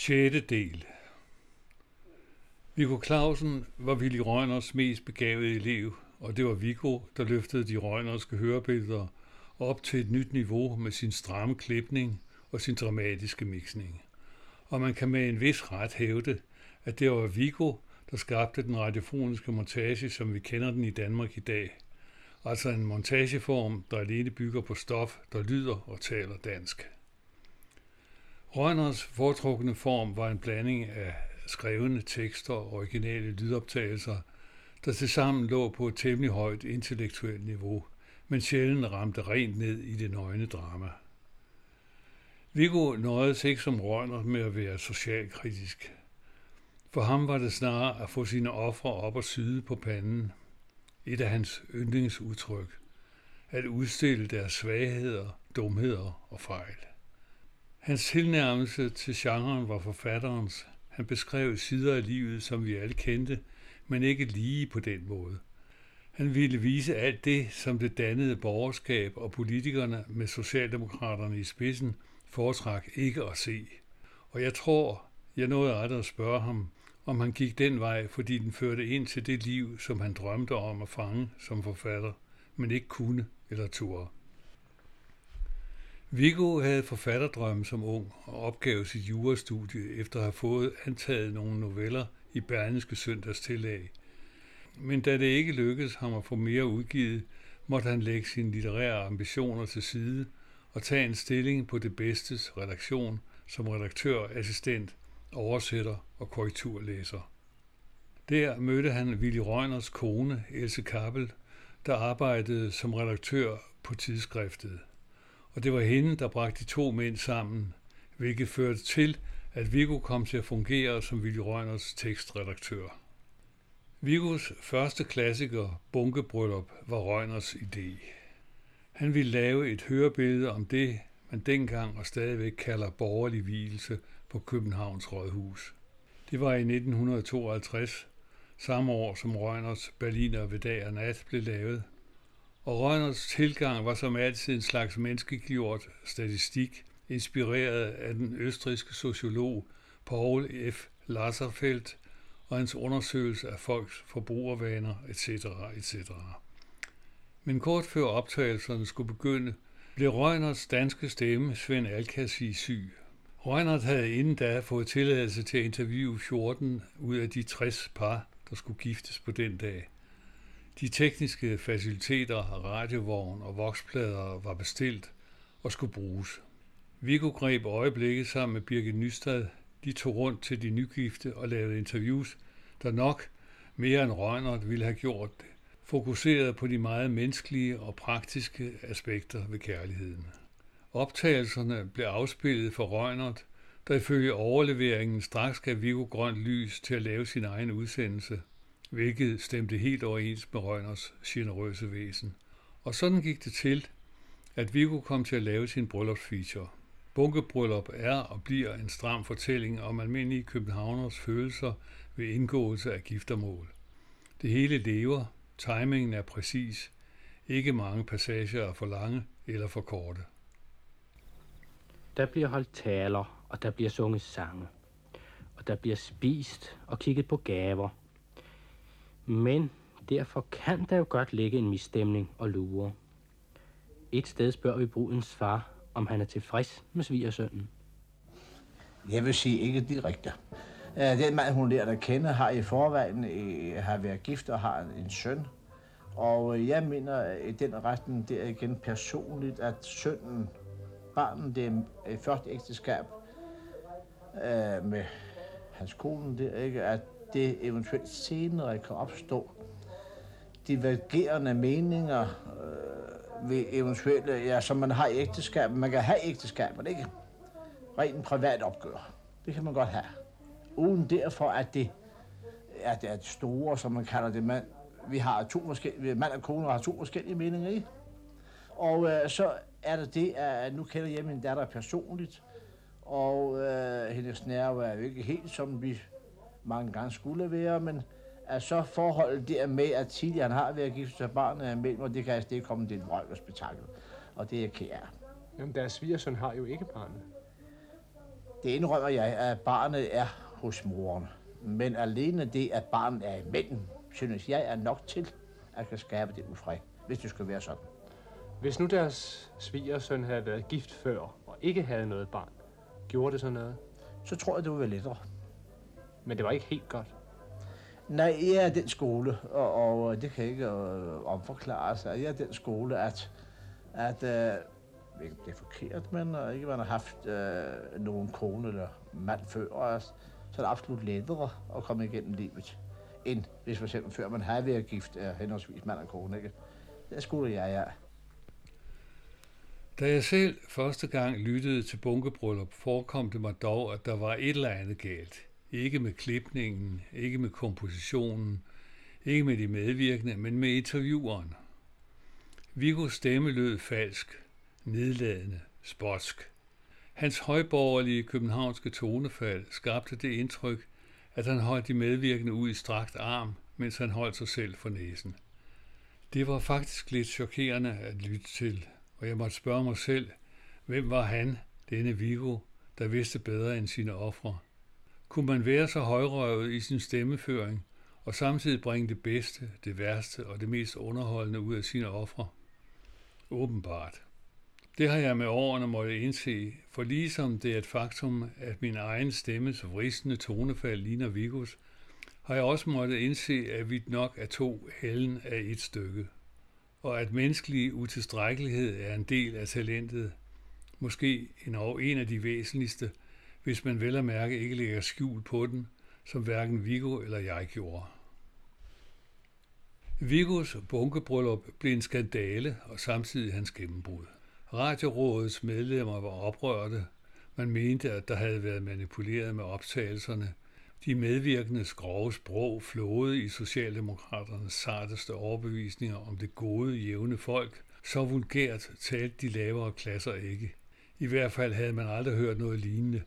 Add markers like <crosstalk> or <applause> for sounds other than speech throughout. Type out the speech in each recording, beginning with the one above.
6. del Viggo Clausen var Willy Røgners mest begavede elev, og det var Viggo, der løftede de røgnerske hørebilleder op til et nyt niveau med sin stramme klipning og sin dramatiske mixning. Og man kan med en vis ret hævde, at det var Viggo, der skabte den radiofoniske montage, som vi kender den i Danmark i dag. Altså en montageform, der alene bygger på stof, der lyder og taler dansk. Rønners foretrukne form var en blanding af skrevne tekster og originale lydoptagelser, der tilsammen lå på et temmelig højt intellektuelt niveau, men sjældent ramte rent ned i det nøgne drama. Viggo nøjedes ikke som Rønner med at være socialkritisk. For ham var det snarere at få sine ofre op og syde på panden. Et af hans yndlingsudtryk. At udstille deres svagheder, dumheder og fejl. Hans tilnærmelse til genren var forfatterens. Han beskrev sider af livet, som vi alle kendte, men ikke lige på den måde. Han ville vise alt det, som det dannede borgerskab og politikerne med Socialdemokraterne i spidsen foretrak ikke at se. Og jeg tror, jeg nåede aldrig at spørge ham, om han gik den vej, fordi den førte ind til det liv, som han drømte om at fange som forfatter, men ikke kunne eller turde. Viggo havde forfatterdrømme som ung og opgav sit jurastudie efter at have fået antaget nogle noveller i Berlingske Søndags tillæg. Men da det ikke lykkedes ham at få mere udgivet, måtte han lægge sine litterære ambitioner til side og tage en stilling på det bedstes redaktion som redaktør, assistent, oversætter og korrekturlæser. Der mødte han Willy Røgners kone, Else Kappel, der arbejdede som redaktør på tidsskriftet og det var hende, der bragte de to mænd sammen, hvilket førte til, at Viggo kom til at fungere som Willy Rønners tekstredaktør. Viggos første klassiker, Bunkebryllup, var Rønners idé. Han ville lave et hørebillede om det, man dengang og stadigvæk kalder borgerlig hvilelse på Københavns Rådhus. Det var i 1952, samme år som Rønners Berliner ved dag og nat blev lavet – og Rønners tilgang var som altid en slags menneskegjort statistik, inspireret af den østriske sociolog Paul F. Lasserfeldt og hans undersøgelse af folks forbrugervaner etc. etc. Men kort før optagelserne skulle begynde, blev Rønners danske stemme Svend Alkassi syg. Røgnert havde inden da fået tilladelse til at interviewe 14 ud af de 60 par, der skulle giftes på den dag. De tekniske faciliteter, radiovogn og voksplader var bestilt og skulle bruges. Viggo greb øjeblikket sammen med Birgit Nystad. De tog rundt til de nygifte og lavede interviews, der nok mere end Rønert ville have gjort det, fokuseret på de meget menneskelige og praktiske aspekter ved kærligheden. Optagelserne blev afspillet for Rønert, der ifølge overleveringen straks gav Viggo grønt lys til at lave sin egen udsendelse – hvilket stemte helt overens med Rønners generøse væsen. Og sådan gik det til, at Viggo kom til at lave sin bryllupsfeature. Bunkebryllup er og bliver en stram fortælling om almindelige københavners følelser ved indgåelse af giftermål. Det hele lever, timingen er præcis, ikke mange passager er for lange eller for korte. Der bliver holdt taler, og der bliver sunget sange. Og der bliver spist og kigget på gaver – men derfor kan der jo godt ligge en misstemning og lure. Et sted spørger vi brudens far, om han er tilfreds med svigersønnen. Jeg vil sige ikke direkte. Øh, den mand, hun lærer at kende, har i forvejen øh, har været gift og har en søn. Og øh, jeg mener i den retning, det er igen personligt, at sønnen, barnen, det er første ægteskab øh, med hans kone, det er ikke, at det eventuelt senere kan opstå divergerende meninger øh, ved eventuelle, ja, som man har i ægteskab. Man kan have ægteskaber, ikke? Rent privat opgør. Det kan man godt have. Uden derfor, at det er det store, som man kalder det. Man, vi har to forskellige, mand og kone har to forskellige meninger i. Og øh, så er det det, at nu kender jeg min datter personligt, og øh, hendes nerve er jo ikke helt, som vi mange gange skulle være, men at så forholdet der med, at tidligere han har været gift sig barnet er mellem, og det kan altså det komme det vrøg og spektakel. Og det er kære. Jamen, deres svigersøn har jo ikke barnet. Det indrømmer jeg, at barnet er hos moren. Men alene det, at barnet er imellem, synes jeg er nok til at kan skabe det ufred, hvis det skal være sådan. Hvis nu deres svigersøn havde været gift før og ikke havde noget barn, gjorde det så noget? Så tror jeg, det ville være lettere. Men det var ikke helt godt. Nej, jeg er den skole, og, og det kan ikke øh, omforklare sig. Jeg er den skole, at, at øh, ikke det er forkert, men øh, ikke man har haft øh, nogen kone eller mand før os, så er det absolut lettere at komme igennem livet, end hvis for eksempel før man har været gift af henholdsvis mand og kone. Ikke? Det skulle jeg, ja. Da jeg selv første gang lyttede til bunkebryllup, forekom det mig dog, at der var et eller andet galt. Ikke med klipningen, ikke med kompositionen, ikke med de medvirkende, men med intervieweren. Vigos stemme lød falsk, nedladende, spotsk. Hans højborgerlige københavnske tonefald skabte det indtryk, at han holdt de medvirkende ud i strakt arm, mens han holdt sig selv for næsen. Det var faktisk lidt chokerende at lytte til, og jeg måtte spørge mig selv, hvem var han, denne Vigo, der vidste bedre end sine ofre? Kunne man være så højrøvet i sin stemmeføring, og samtidig bringe det bedste, det værste og det mest underholdende ud af sine ofre? Åbenbart. Det har jeg med årene måtte indse, for ligesom det er et faktum, at min egen stemmes vristende tonefald ligner Vigos, har jeg også måtte indse, at vi nok er to hellen af et stykke, og at menneskelig utilstrækkelighed er en del af talentet, måske en af de væsentligste, hvis man vel at mærke ikke lægger skjul på den, som hverken Vigo eller jeg gjorde. Vigos bunkebryllup blev en skandale og samtidig hans gennembrud. Radiorådets medlemmer var oprørte. Man mente, at der havde været manipuleret med optagelserne. De medvirkende grove sprog flåede i Socialdemokraternes sarteste overbevisninger om det gode, jævne folk. Så vulgært talte de lavere klasser ikke. I hvert fald havde man aldrig hørt noget lignende,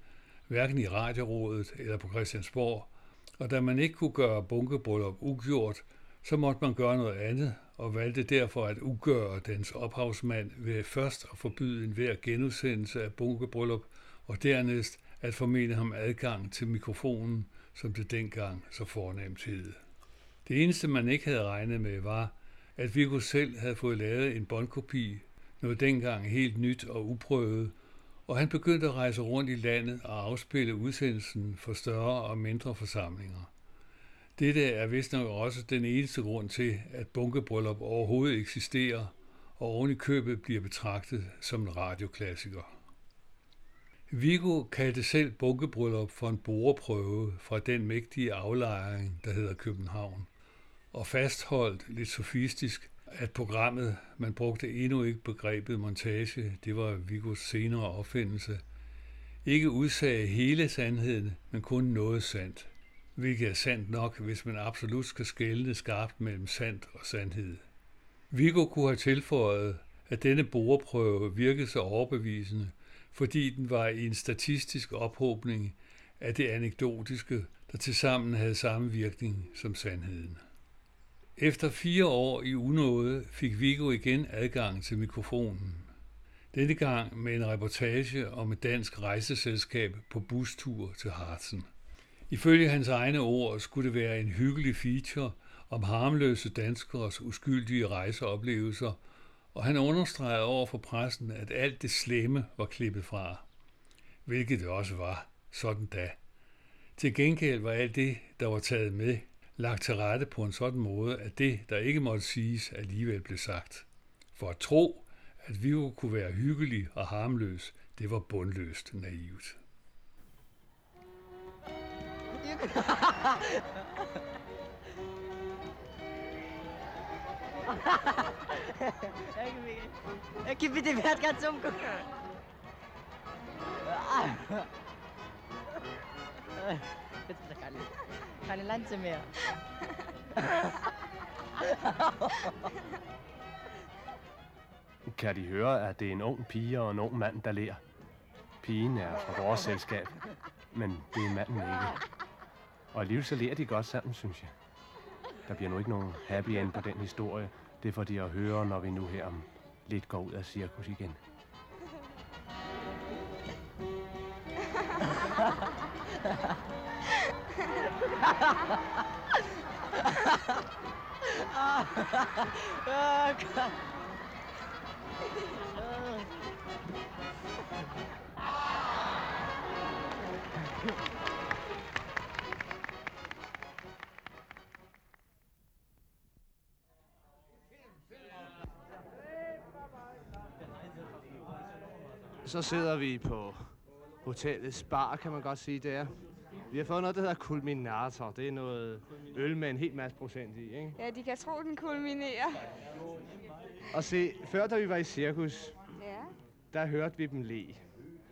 hverken i Radiorådet eller på Christiansborg, og da man ikke kunne gøre bunkebryllup ugjort, så måtte man gøre noget andet, og valgte derfor at ugøre dens ophavsmand ved først at forbyde enhver genudsendelse af bunkebryllup, og dernæst at formene ham adgang til mikrofonen, som det dengang så fornemt hed. Det eneste, man ikke havde regnet med, var, at Viggo selv havde fået lavet en båndkopi, noget dengang helt nyt og uprøvet, og han begyndte at rejse rundt i landet og afspille udsendelsen for større og mindre forsamlinger. Dette er vist nok også den eneste grund til, at bunkebryllup overhovedet eksisterer, og oven i købet bliver betragtet som en radioklassiker. Vigo kaldte selv bunkebryllup for en boreprøve fra den mægtige aflejring, der hedder København, og fastholdt lidt sofistisk, at programmet, man brugte endnu ikke begrebet montage, det var Vigos senere opfindelse, ikke udsagde hele sandheden, men kun noget sandt hvilket er sandt nok, hvis man absolut skal skelne skarpt mellem sandt og sandhed. Viggo kunne have tilføjet, at denne boreprøve virkede så overbevisende, fordi den var i en statistisk ophobning af det anekdotiske, der tilsammen havde samme virkning som sandheden. Efter fire år i unåde fik Viggo igen adgang til mikrofonen. Denne gang med en reportage om et dansk rejseselskab på bustur til Harzen. Ifølge hans egne ord skulle det være en hyggelig feature om harmløse danskers uskyldige rejseoplevelser, og han understregede over for pressen, at alt det slemme var klippet fra. Hvilket det også var, sådan da. Til gengæld var alt det, der var taget med, lagt til rette på en sådan måde, at det, der ikke måtte siges, alligevel blev sagt. For at tro, at vi kunne være hyggelig og harmløs, det var bundløst naivt. Gib mir den Wert ganz umgucken. Jetzt ist er keine, keine Lanze mehr. Kan de høre, at det er en ung pige og en ung mand, der lærer? Pigen er fra vores selskab, men det er manden ikke. Og alligevel så lærer de godt sammen, synes jeg. Der bliver nu ikke nogen happy end på den historie. Det får de at høre, når vi nu her om lidt går ud af cirkus igen. <laughs> Så sidder vi på hotellets bar, kan man godt sige, der. Vi har fået noget, der hedder kulminator. Det er noget øl med en helt masse procent i, ikke? Ja, de kan tro, den kulminerer. Og se, før da vi var i cirkus, Ja, der hørte vi dem le.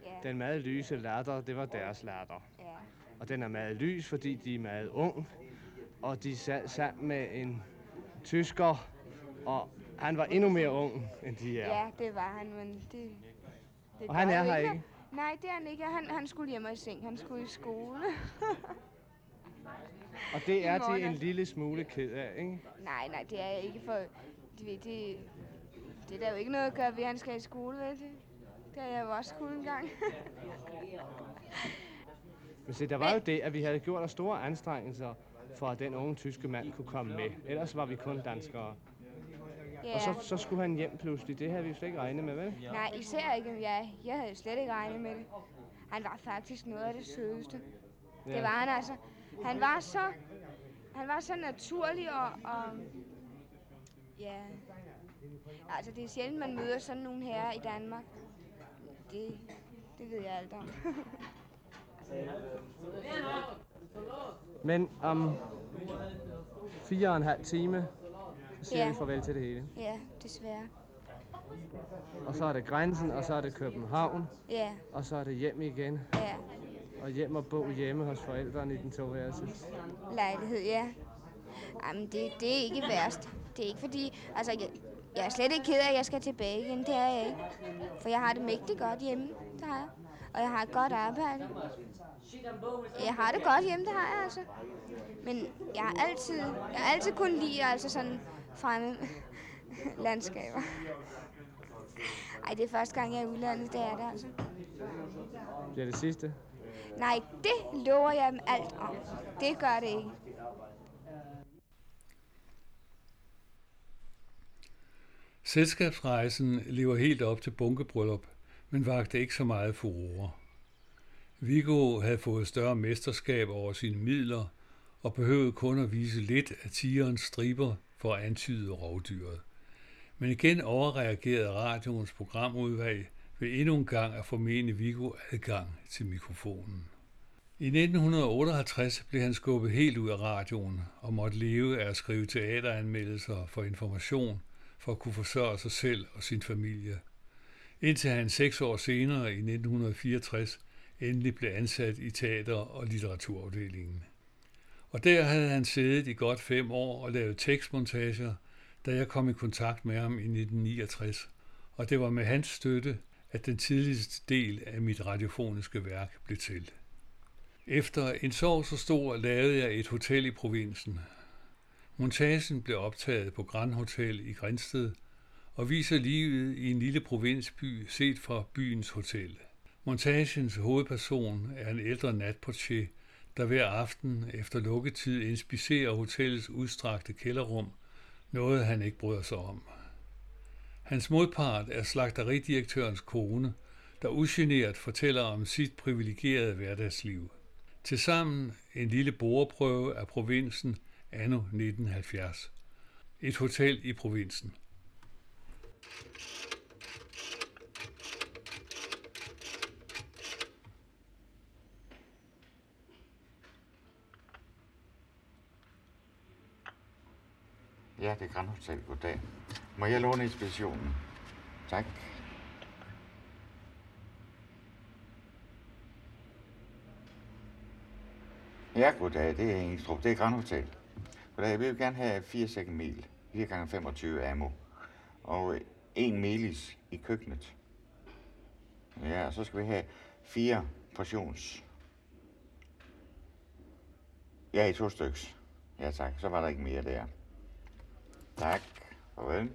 ja, Den meget lyse latter, det var deres latter. ja. Og den er meget lys, fordi de er meget ung. Og de sad sammen med en tysker, og han var endnu mere ung, end de er. Ja, det var han, men det... det Og han er her ikke? Nej, det er han ikke. Han, han skulle hjem og i seng. Han skulle i skole. <laughs> Og det er I morgen de en lille smule ked af, ikke? nej, nej, det er jeg ikke for... Det, ved, det, det er der jo ikke noget at gøre ved, at han skal i skole, vel? Det, det har jeg jo også skulle engang. <laughs> Men se, der var jo det, at vi havde gjort os store anstrengelser for, at den unge tyske mand kunne komme med. Ellers var vi kun danskere. Ja. Og så, så skulle han hjem pludselig. Det havde vi jo slet ikke regnet med, vel? Nej, især ikke. Jeg, jeg havde slet ikke regnet med det. Han var faktisk noget af det sødeste. Ja. Det var han altså. Han var så, han var så naturlig og, og ja, altså det er sjældent, man møder sådan nogle herrer i Danmark. Det, det ved jeg alt om. Men om fire og en halv time, siger Ja. vi farvel til det hele. ja, desværre. Og så er det grænsen, og så er det København, Ja, og så er det hjem igen. ja. Og hjem og bo hjemme hos forældrene i den toværelses. Lejlighed, ja. Jamen, det, det er ikke værst. Det er ikke fordi, altså, jeg, jeg er slet ikke ked af, at jeg skal tilbage igen. Det er jeg ikke. For jeg har det mægtigt godt hjemme. Det har jeg. Og jeg har et godt arbejde. Jeg har det godt hjemme, det har jeg altså. Men jeg har altid, jeg har altid kun lide altså sådan fremme <laughs> landskaber. Ej, det er første gang, jeg er i udlandet, det er det altså. Bliver det sidste? Nej, det lover jeg dem alt om. Det gør det ikke. Selskabsrejsen lever helt op til bunkebryllup, men vagte ikke så meget furore. Viggo havde fået større mesterskab over sine midler og behøvede kun at vise lidt af tigerens striber for at antyde rovdyret. Men igen overreagerede radioens programudvalg ved endnu en gang at formene Vigo adgang til mikrofonen. I 1958 blev han skubbet helt ud af radioen og måtte leve af at skrive teateranmeldelser for information for at kunne forsørge sig selv og sin familie. Indtil han seks år senere i 1964 endelig blev ansat i teater- og litteraturafdelingen. Og der havde han siddet i godt fem år og lavet tekstmontager, da jeg kom i kontakt med ham i 1969, og det var med hans støtte, at den tidligste del af mit radiofoniske værk blev til. Efter en sorg så stor lavede jeg et hotel i provinsen. Montagen blev optaget på Grand Hotel i Grænsted og viser livet i en lille provinsby set fra byens hotel. Montagens hovedperson er en ældre natportier, der hver aften efter lukketid inspicerer hotellets udstrakte kælderrum, noget han ikke bryder sig om. Hans modpart er slagteridirektørens kone, der ugeneret fortæller om sit privilegerede hverdagsliv. Tilsammen en lille boreprøve af provinsen anno 1970. Et hotel i provinsen. Ja, det er Grand Hotel. Goddag. Må jeg låne inspirationen? Tak. Ja, goddag. Det er Engstrup. Det er Grand Hotel. Goddag. Vi vil gerne have 4 sække mel. 4 gange 25 ammo. Og øh, en melis i køkkenet. Ja, og så skal vi have fire portions. Ja, i to styks. Ja, tak. Så var der ikke mere der. Tak. Farvel.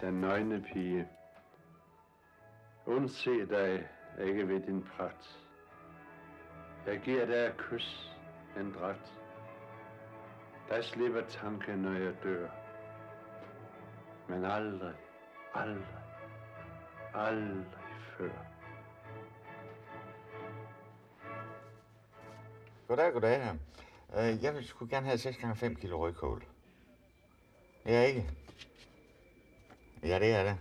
Den nøgne pige. Undse dig ikke ved din pragt. Jeg giver dig et kys, en dræt. Der slipper tanken, når jeg dør. Men aldrig, aldrig, aldrig før. Goddag, goddag her. Øh, jeg vil sgu gerne have 6 gange 5 kilo rødkål. Ja, ikke? Ja, det er det.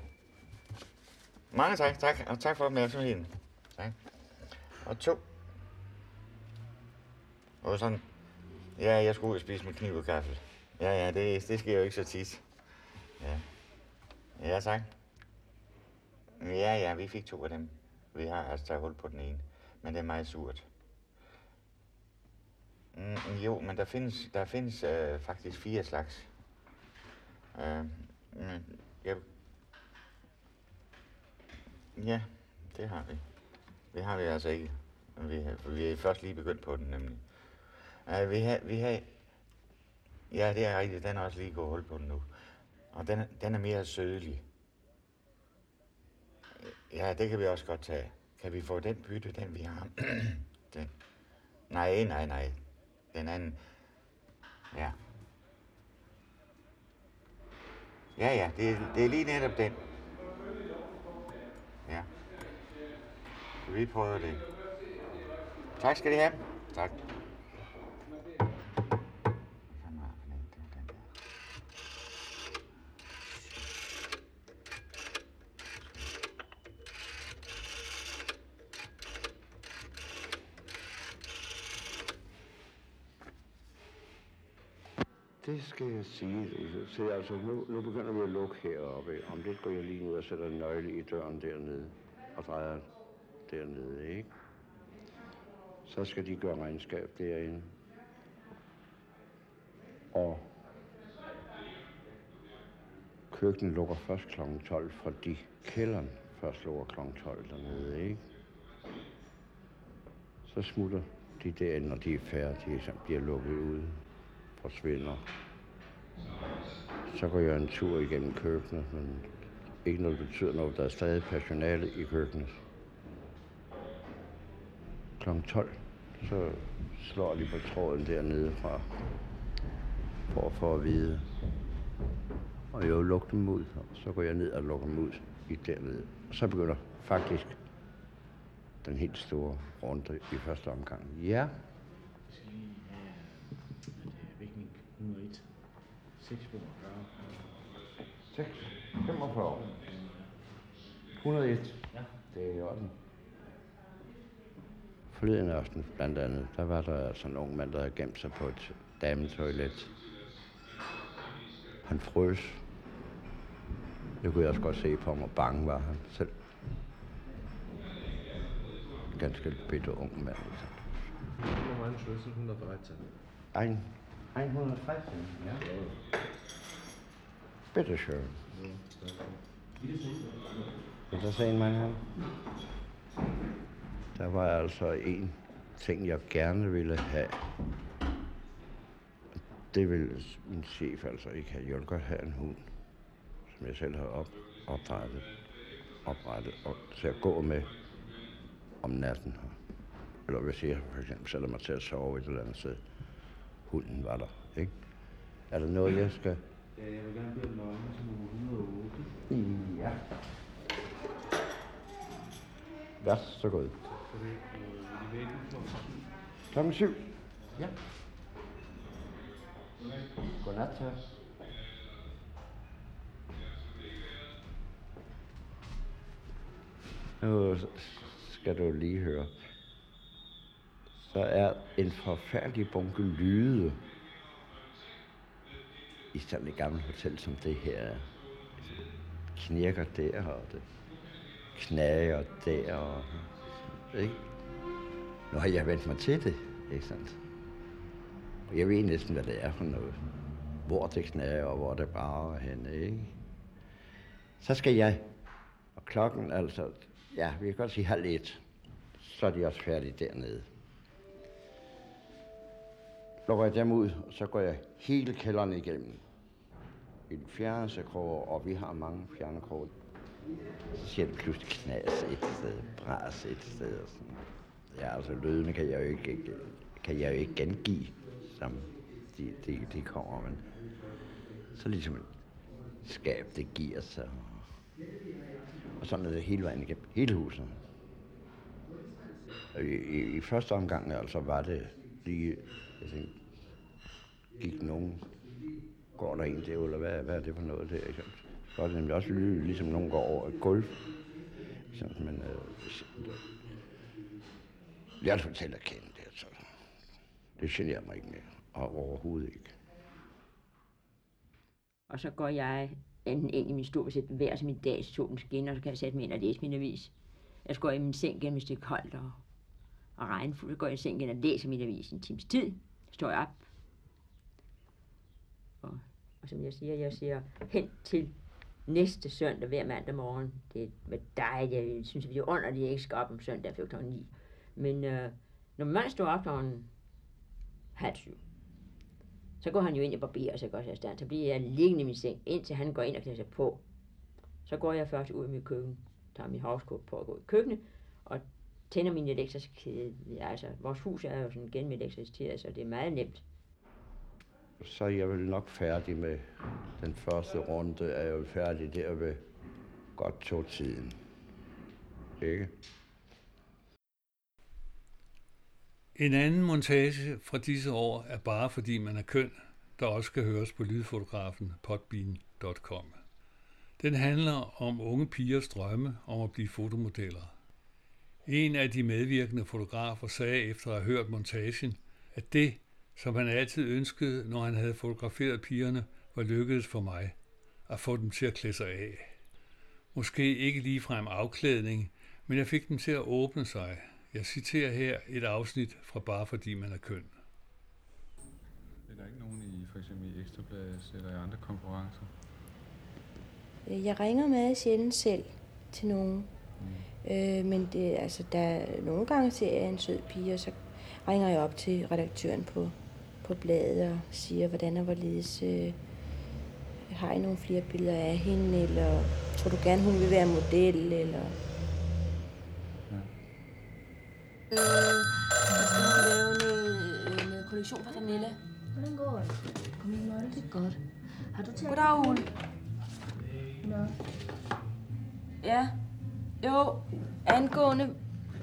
Mange tak, tak, og tak for opmærksomheden. Tak. Og to. Og sådan. Ja, jeg skulle ud og spise med kniv og gaffel. Ja, ja, det, det sker jo ikke så tit. Ja. Ja, tak. Ja, ja, vi fik to af dem. Vi har altså taget hul på den ene. Men det er meget surt. Mm, jo, men der findes, der findes øh, faktisk fire slags. Øh, mm, ja. ja, det har vi. Det har vi altså ikke. Vi, har- vi er først lige begyndt på den nemlig. Uh, vi har, vi har, ja, det er rigtigt. Den er også lige gået hul på den nu. Og den, den er mere sødlig. Ja, det kan vi også godt tage. Kan vi få den bytte, den vi har? <clears throat> den. Nej, nej, nej. Den anden. Ja. Ja, ja, det, er- det er lige netop den. Ja. Vi prøver det. Tak skal I have. Tak. Det så jeg. Så altså, nu, nu begynder vi at lukke heroppe. Om det går jeg lige ned og sætter en nøgle i døren dernede. Og drejer dernede, ikke? Så skal de gøre regnskab derinde. Og køkkenet lukker først kl. 12, fordi kælderen først lukker kl. 12 dernede, ikke? Så smutter de derinde, når de er færdige, så bliver lukket ud forsvinder. Så går jeg en tur igennem køkkenet, men ikke noget betyder noget. Der er stadig personale i køkkenet. Kl. 12, så slår de på tråden dernede fra, for at få at vide. Og jeg lukker dem ud, og så går jeg ned og lukker dem ud i dernede. Og så begynder faktisk den helt store runde i første omgang. Ja, Vægtning 101. 6 6, 45. 101. Ja. Det er i orden. Forleden aften blandt andet, der var der altså en ung mand, der havde gemt sig på et dametoilet. Han frøs. Det kunne jeg også godt se på ham, og bange var han selv. Ganske bitte ung mand. Altså. Hvor mange Schlüssel 113? Ein, 113, ja. Bitte schön. Vil der se en mand her? Der var altså en ting, jeg gerne ville have. Det ville min chef altså ikke have. Jeg ville godt have en hund, som jeg selv har op, oprettet, oprettet og til at gå med om natten her. Eller hvis jeg for eksempel sætter mig til at sove et eller andet sted. Hunden var der, ikke? Er der noget, jeg skal... Ja, jeg vil gerne bede nøgne til nummer 108. Ja. Vær så god. Klokken Klokken syv. Ja. Godnat, så. Nu skal du lige høre. Så er en forfærdelig bunke lyde i sådan et gammelt hotel som det her. Knirker der, og det knager der, og, ikke? Nu har jeg vendt mig til det, ikke sandt? Og jeg ved næsten, hvad det er for noget. Hvor det knager, og hvor det bare er henne, ikke? Så skal jeg, og klokken altså, ja, vi kan godt sige halv et, så er de også færdige dernede. Lukker jeg dem ud, og så går jeg hele kælderen igennem i den og vi har mange fjernekroge. Så siger det pludselig knas et sted, bras et sted. Og sådan. Ja, altså lydene kan jeg jo ikke, kan jeg jo ikke gengive, som de, de, de kommer, men så ligesom et skab, det giver sig. Og sådan er det hele vejen igennem, hele huset. I, i, I første omgang altså var det lige, jeg tænkte, gik nogen, går der en der, eller hvad, hvad er det for noget der? Ikke? Så er det nemlig også lyde, ligesom nogen går over et gulv. Sådan, men øh, jeg er at kende det, så det generer mig ikke mere, og overhovedet ikke. Og så går jeg enten ind i min stol hvis sætter vejr som min dag, så solen skinner, og så kan jeg sætte mig ind og læse min avis. Jeg går i min seng igen, hvis det er koldt og, og regnfuldt. Så går jeg i seng igen og læser min avis en times tid. Så står jeg op. Og, og som jeg siger, jeg siger hen til næste søndag hver mandag morgen. Det er dejligt. Jeg synes, vi er under, at jeg ikke skal op om søndag kl. 9. Men øh, når man står op kl. halv syv, så går han jo ind og barberer sig godt i stand. Så bliver jeg liggende i min seng, indtil han går ind og klæder sig på. Så går jeg først ud i mit køkken, tager min havskåb på at gå i køkkenet, og tænder min elektriske kæde. Altså, vores hus er jo sådan gennemelektriciteret, så det er meget nemt. Så er jeg vel nok færdig med den første runde, er jeg jo færdig der ved godt to tiden. Ikke? En anden montage fra disse år er bare fordi man er køn, der også kan høres på lydfotografen potbean.com. Den handler om unge pigers drømme om at blive fotomodeller. En af de medvirkende fotografer sagde efter at have hørt montagen, at det, som han altid ønskede, når han havde fotograferet pigerne, var lykkedes for mig at få dem til at klæde sig af. Måske ikke ligefrem afklædning, men jeg fik dem til at åbne sig, jeg citerer her et afsnit fra Bare fordi man er køn. Er der ikke nogen i for eksempel i Ekstrabladet eller i andre konkurrencer? Jeg ringer meget sjældent selv til nogen. Mm. Øh, men det, altså, der, nogle gange ser jeg en sød pige, og så ringer jeg op til redaktøren på, på bladet og siger, hvordan og hvorledes øh, har I nogle flere billeder af hende, eller tror du gerne, hun vil være model, eller Øh, jeg skal lave noget, øh, noget kollektion for Daniela. Hvordan går det? Kom ind, Mølle. Det er godt. Har du taget... Goddag, Ole. Nå. Ja. Jo, angående...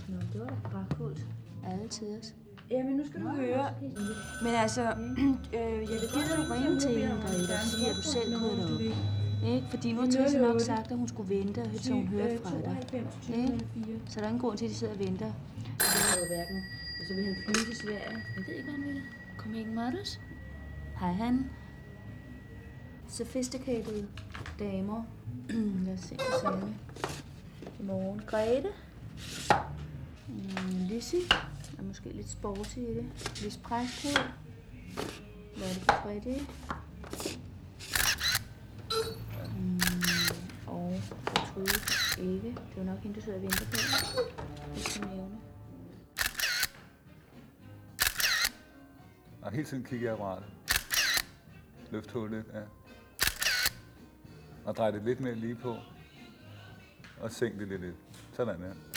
Nå, det var da bare kult. Alle tiders. Ja, men nu skal du høre. Men altså, <clears throat> øh, jeg vil dig en ringe til hende, Grete, og sige, at du selv kunne det op. Ikke? Fordi nu har Tisse nok sagt, at hun skulle vente, til hun hørte fra dig. Ikke? Så der er ingen grund til, at de sidder og venter. Er hverken. Og så vil han flyve til Sverige. Jeg ved ikke, hvad han vil. Kom ikke Mothers. Hej han. Sophisticated damer. <clears throat> Lad os se, hvad vi. Godmorgen. Grete. Mm, Lissy. Er måske lidt sporty i det. Vis pres på. Hvad er det for Fredrik. Mm, og Gertrude ikke. Det var nok hende, der sidder og venter på. Det skal nævne. Og hele tiden kigger jeg på. Løft hullet, ja. Og drej det lidt mere lige på. Og sænk det lidt lidt. Sådan der. Ja.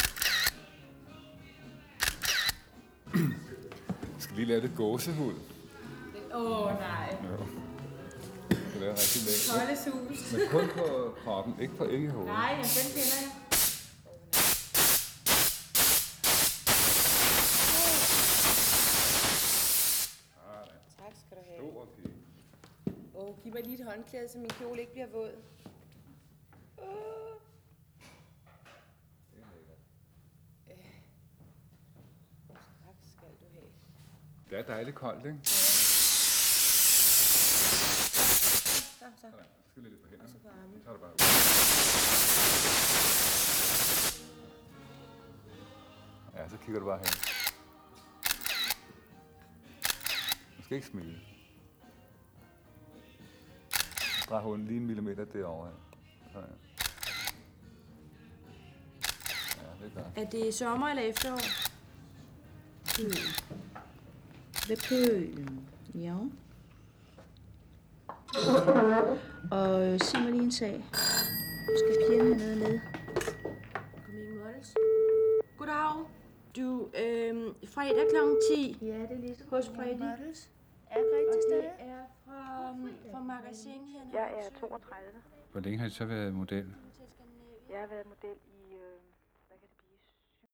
Skal lige lave det gåsehud. Åh, oh, nej. Ja. Det er rigtig lækkert. Koldesus. Men kun på kroppen, ikke på æggehovedet. Nej, jamen, den kender jeg. Tak skal du have. Stor pige. Åh, giv mig lige et håndklæde, så min kjole ikke bliver våd. Åh. Øh. Tak skal du have. Det er dejligt koldt, ikke? Så, så. Sådan. Skal lidt på hænderne. Og så på armen. Så tager du bare. Ja, så kigger du bare hen. Du skal ikke smile. Drej hunden lige en millimeter derovre. Sådan. Ja, det er godt. Er det sommer eller efterår? Ved pølen. Ja. Og øh, sig mig lige en sag. Skal pigerne have noget med? Kom ikke Models. Goddag. Du, øh, fredag kl. 10. Ja, det er lige så Hos Freddy. Models. Er Grete til stede? Det er fra, fra magasin her. Jeg er 32. Hvor længe har I så været model? Jeg har været model i